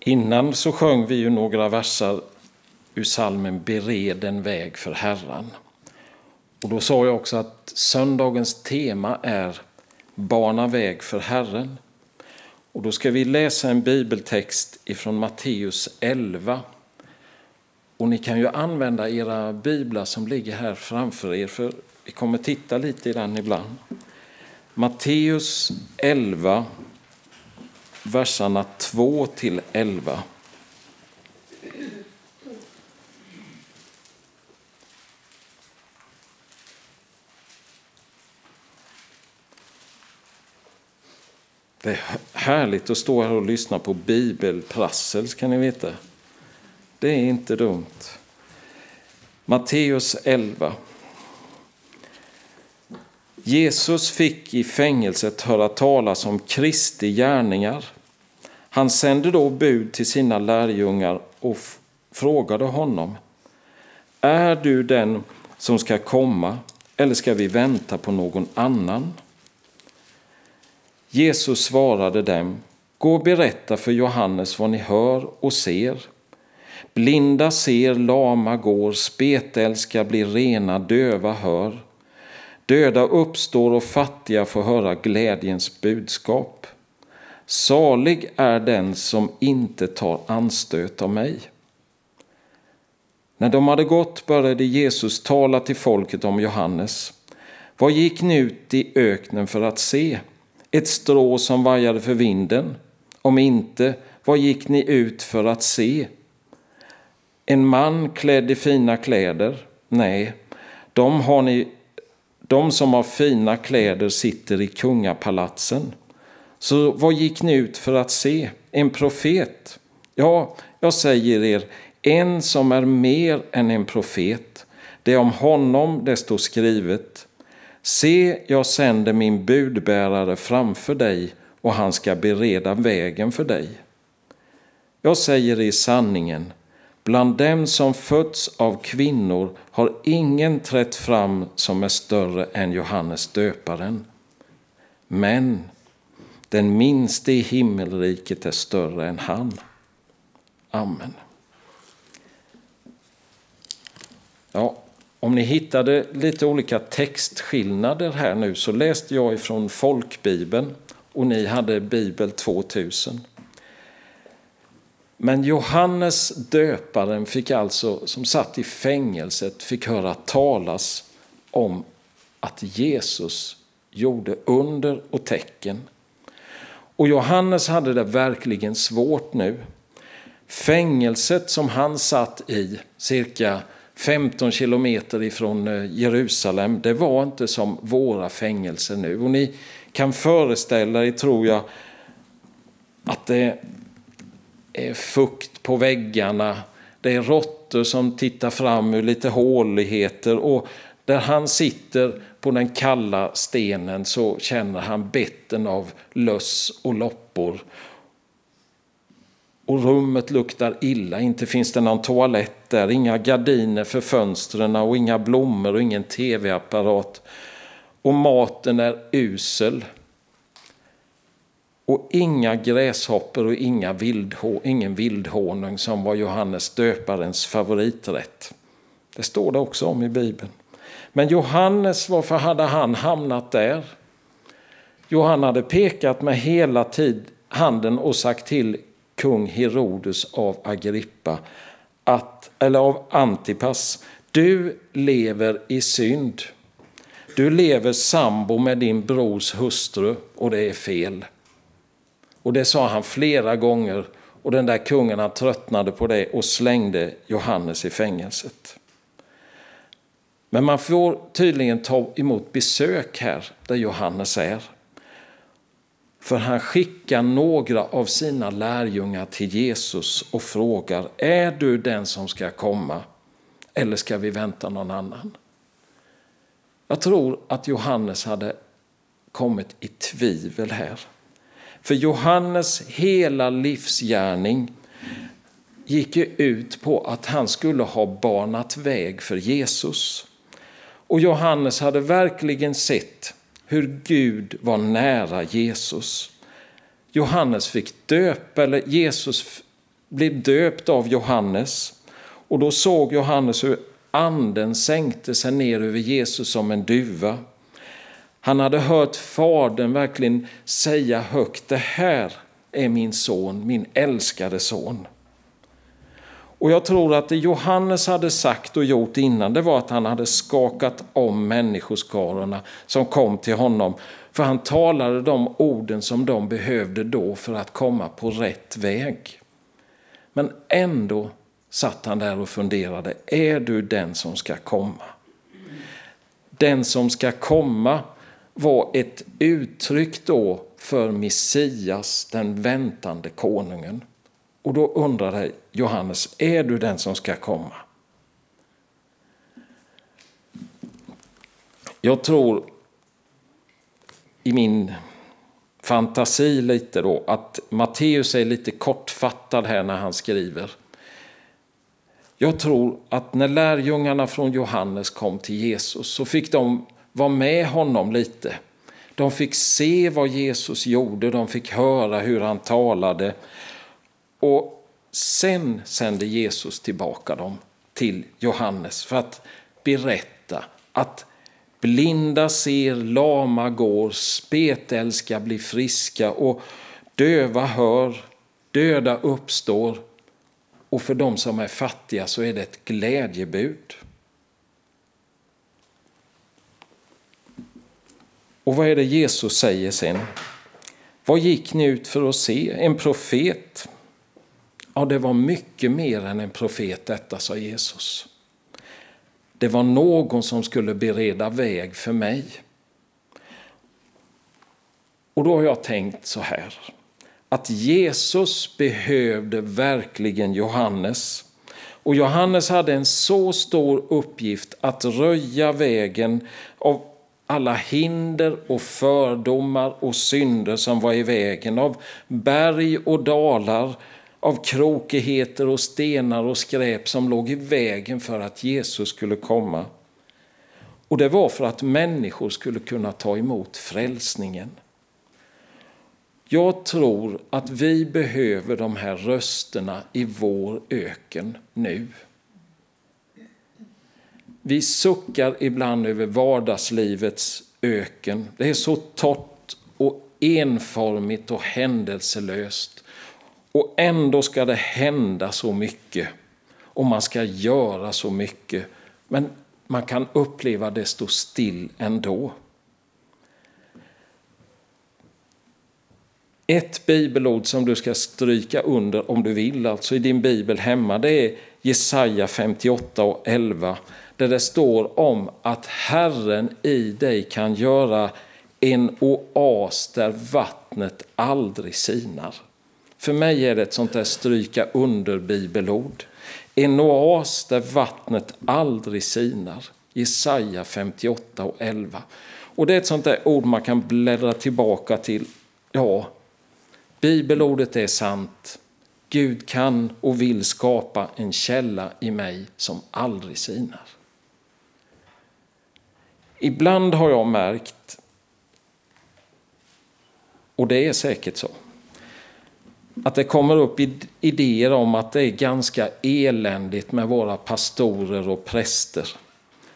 Innan så sjöng vi ju några versar ur salmen Bered en väg för Herren. Och då sa jag också att söndagens tema är Bana väg för Herren. Och då ska vi läsa en bibeltext ifrån Matteus 11. Och ni kan ju använda era biblar som ligger här framför er, för vi kommer titta lite i den ibland. Matteus 11, verserna 2 till 11. Det är härligt att stå här och lyssna på bibelprassel, ska ni veta. Det är inte dumt. Matteus 11. Jesus fick i fängelset höra talas om Kristi gärningar. Han sände då bud till sina lärjungar och frågade honom. Är du den som ska komma eller ska vi vänta på någon annan? Jesus svarade dem. Gå och berätta för Johannes vad ni hör och ser. Blinda ser, lama går, spetälska blir rena, döva hör. Döda uppstår och fattiga får höra glädjens budskap. Salig är den som inte tar anstöt av mig. När de hade gått började Jesus tala till folket om Johannes. Vad gick ni ut i öknen för att se? Ett strå som vajade för vinden? Om inte, vad gick ni ut för att se? En man klädd i fina kläder? Nej, de, har ni, de som har fina kläder sitter i kungapalatsen. Så vad gick ni ut för att se? En profet? Ja, jag säger er, en som är mer än en profet. Det är om honom det står skrivet. Se, jag sänder min budbärare framför dig och han ska bereda vägen för dig. Jag säger i sanningen, bland dem som fötts av kvinnor har ingen trätt fram som är större än Johannes döparen. Men den minste i himmelriket är större än han. Amen. Ja, om ni hittade lite olika textskillnader här nu så läste jag ifrån folkbibeln och ni hade bibel 2000. Men Johannes döparen fick alltså, som satt i fängelset, fick höra talas om att Jesus gjorde under och tecken. Och Johannes hade det verkligen svårt nu. Fängelset som han satt i, cirka 15 kilometer ifrån eh, Jerusalem, det var inte som våra fängelser nu. Och ni kan föreställa er, tror jag, att det är fukt på väggarna. Det är råttor som tittar fram ur lite håligheter och där han sitter på den kalla stenen så känner han betten av löss och loppor och rummet luktar illa. Inte finns det någon toalett där, inga gardiner för fönstren och inga blommor och ingen tv-apparat. Och maten är usel. Och inga gräshoppor och inga vildhå, ingen vildhonung som var Johannes döparens favoriträtt. Det står det också om i Bibeln. Men Johannes, varför hade han hamnat där? Jo, han hade pekat med hela tid handen och sagt till kung Herodes av Agrippa, att, eller av Antipas, du lever i synd. Du lever sambo med din brors hustru och det är fel. Och det sa han flera gånger och den där kungen han tröttnade på det och slängde Johannes i fängelset. Men man får tydligen ta emot besök här där Johannes är. För han skickar några av sina lärjungar till Jesus och frågar, är du den som ska komma eller ska vi vänta någon annan? Jag tror att Johannes hade kommit i tvivel här. För Johannes hela livsgärning gick ju ut på att han skulle ha banat väg för Jesus. Och Johannes hade verkligen sett hur Gud var nära Jesus. Johannes fick döp, eller Jesus blev döpt av Johannes och då såg Johannes hur anden sänkte sig ner över Jesus som en duva. Han hade hört fadern verkligen säga högt, det här är min son, min älskade son. Och jag tror att det Johannes hade sagt och gjort innan det var att han hade skakat om människoskarorna som kom till honom. För han talade de orden som de behövde då för att komma på rätt väg. Men ändå satt han där och funderade, är du den som ska komma? Den som ska komma var ett uttryck då för Messias, den väntande konungen. Och då undrar jag, Johannes, är du den som ska komma? Jag tror i min fantasi lite då att Matteus är lite kortfattad här när han skriver. Jag tror att när lärjungarna från Johannes kom till Jesus så fick de vara med honom lite. De fick se vad Jesus gjorde, de fick höra hur han talade. Och sen sände Jesus tillbaka dem till Johannes för att berätta att blinda ser, lama går, spetälska blir friska och döva hör, döda uppstår och för de som är fattiga så är det ett glädjebud. Och vad är det Jesus säger sen? Vad gick ni ut för att se? En profet? Ja, det var mycket mer än en profet detta, sa Jesus. Det var någon som skulle bereda väg för mig. Och då har jag tänkt så här, att Jesus behövde verkligen Johannes. Och Johannes hade en så stor uppgift att röja vägen av alla hinder och fördomar och synder som var i vägen, av berg och dalar, av krokigheter och stenar och skräp som låg i vägen för att Jesus skulle komma. Och det var för att människor skulle kunna ta emot frälsningen. Jag tror att vi behöver de här rösterna i vår öken nu. Vi suckar ibland över vardagslivets öken. Det är så torrt och enformigt och händelselöst. Och ändå ska det hända så mycket och man ska göra så mycket. Men man kan uppleva det stå still ändå. Ett bibelord som du ska stryka under om du vill, alltså i din bibel hemma, det är Jesaja 58 och 11 där det står om att Herren i dig kan göra en oas där vattnet aldrig sinar. För mig är det ett sånt där stryka under bibelord. En oas där vattnet aldrig sinar. Jesaja 58 och 11. Och det är ett sånt där ord man kan bläddra tillbaka till. Ja, bibelordet är sant. Gud kan och vill skapa en källa i mig som aldrig sinar. Ibland har jag märkt, och det är säkert så, att det kommer upp idéer om att det är ganska eländigt med våra pastorer och präster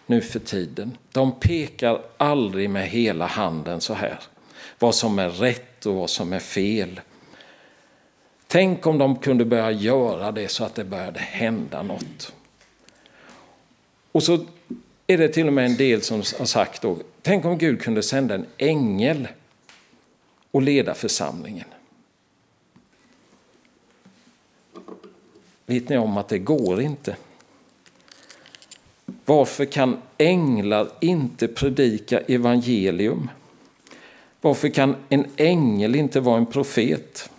nu för tiden. De pekar aldrig med hela handen så här. Vad som är rätt och vad som är fel. Tänk om de kunde börja göra det så att det började hända något. Och så är det till och med en del som har sagt då, tänk om Gud kunde sända en ängel och leda församlingen. Vet ni om att det går inte? Varför kan änglar inte predika evangelium? Varför kan en ängel inte vara en profet?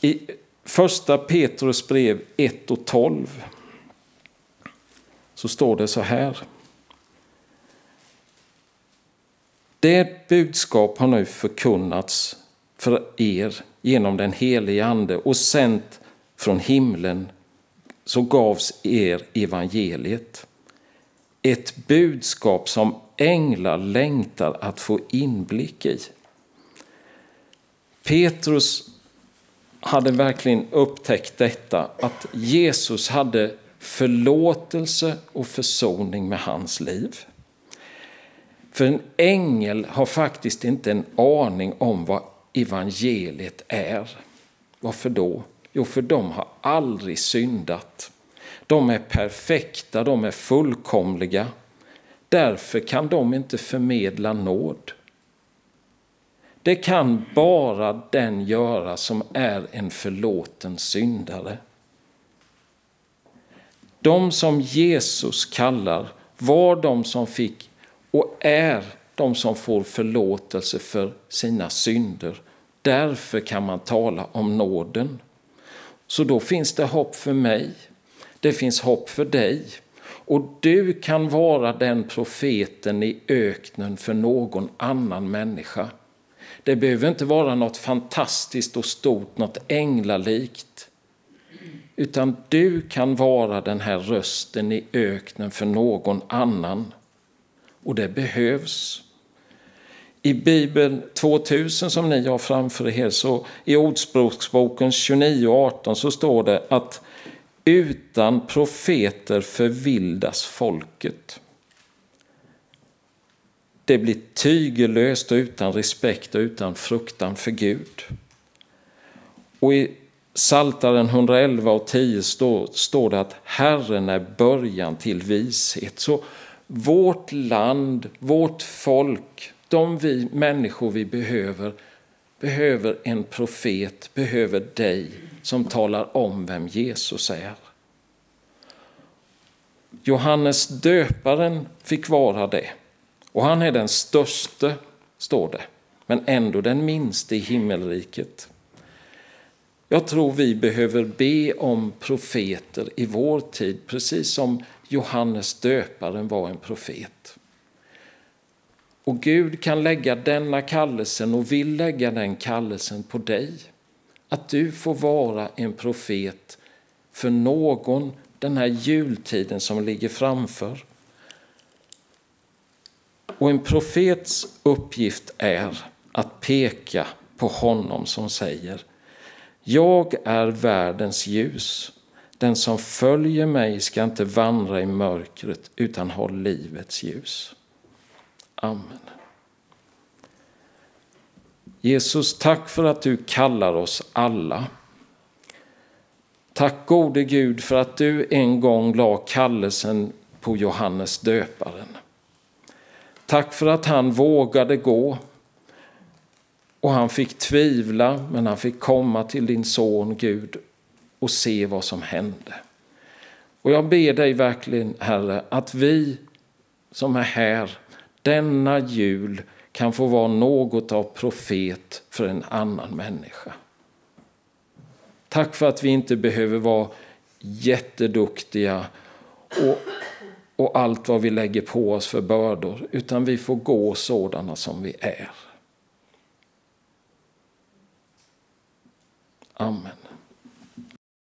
I första Petrus brev 1 och 12 så står det så här. Det budskap har nu förkunnats för er genom den helige Ande och sänt från himlen så gavs er evangeliet. Ett budskap som änglar längtar att få inblick i. Petrus hade verkligen upptäckt detta, att Jesus hade förlåtelse och försoning med hans liv. För en ängel har faktiskt inte en aning om vad evangeliet är. Varför då? Jo, för de har aldrig syndat. De är perfekta, de är fullkomliga. Därför kan de inte förmedla nåd. Det kan bara den göra som är en förlåten syndare. De som Jesus kallar var de som fick och är de som får förlåtelse för sina synder. Därför kan man tala om nåden. Så då finns det hopp för mig. Det finns hopp för dig. Och du kan vara den profeten i öknen för någon annan människa. Det behöver inte vara något fantastiskt och stort, något änglalikt. Utan du kan vara den här rösten i öknen för någon annan. Och det behövs. I Bibeln 2000 som ni har framför er, så i Ordspråksboken 29.18 så står det att utan profeter förvildas folket. Det blir tygelöst och utan respekt och utan fruktan för Gud. Och i Saltaren 111 och 10 står, står det att Herren är början till vishet. Så vårt land, vårt folk, de vi människor vi behöver, behöver en profet, behöver dig som talar om vem Jesus är. Johannes döparen fick vara det. Och han är den störste, står det, men ändå den minste i himmelriket. Jag tror vi behöver be om profeter i vår tid, precis som Johannes döparen var en profet. Och Gud kan lägga denna kallelsen och vill lägga den kallelsen på dig. Att du får vara en profet för någon den här jultiden som ligger framför. Och en profets uppgift är att peka på honom som säger Jag är världens ljus. Den som följer mig ska inte vandra i mörkret utan ha livets ljus. Amen. Jesus, tack för att du kallar oss alla. Tack gode Gud för att du en gång la kallelsen på Johannes döparen. Tack för att han vågade gå och han fick tvivla men han fick komma till din son Gud och se vad som hände. Och jag ber dig verkligen Herre att vi som är här denna jul kan få vara något av profet för en annan människa. Tack för att vi inte behöver vara jätteduktiga och, och allt vad vi lägger på oss för bördor, utan vi får gå sådana som vi är. Amen.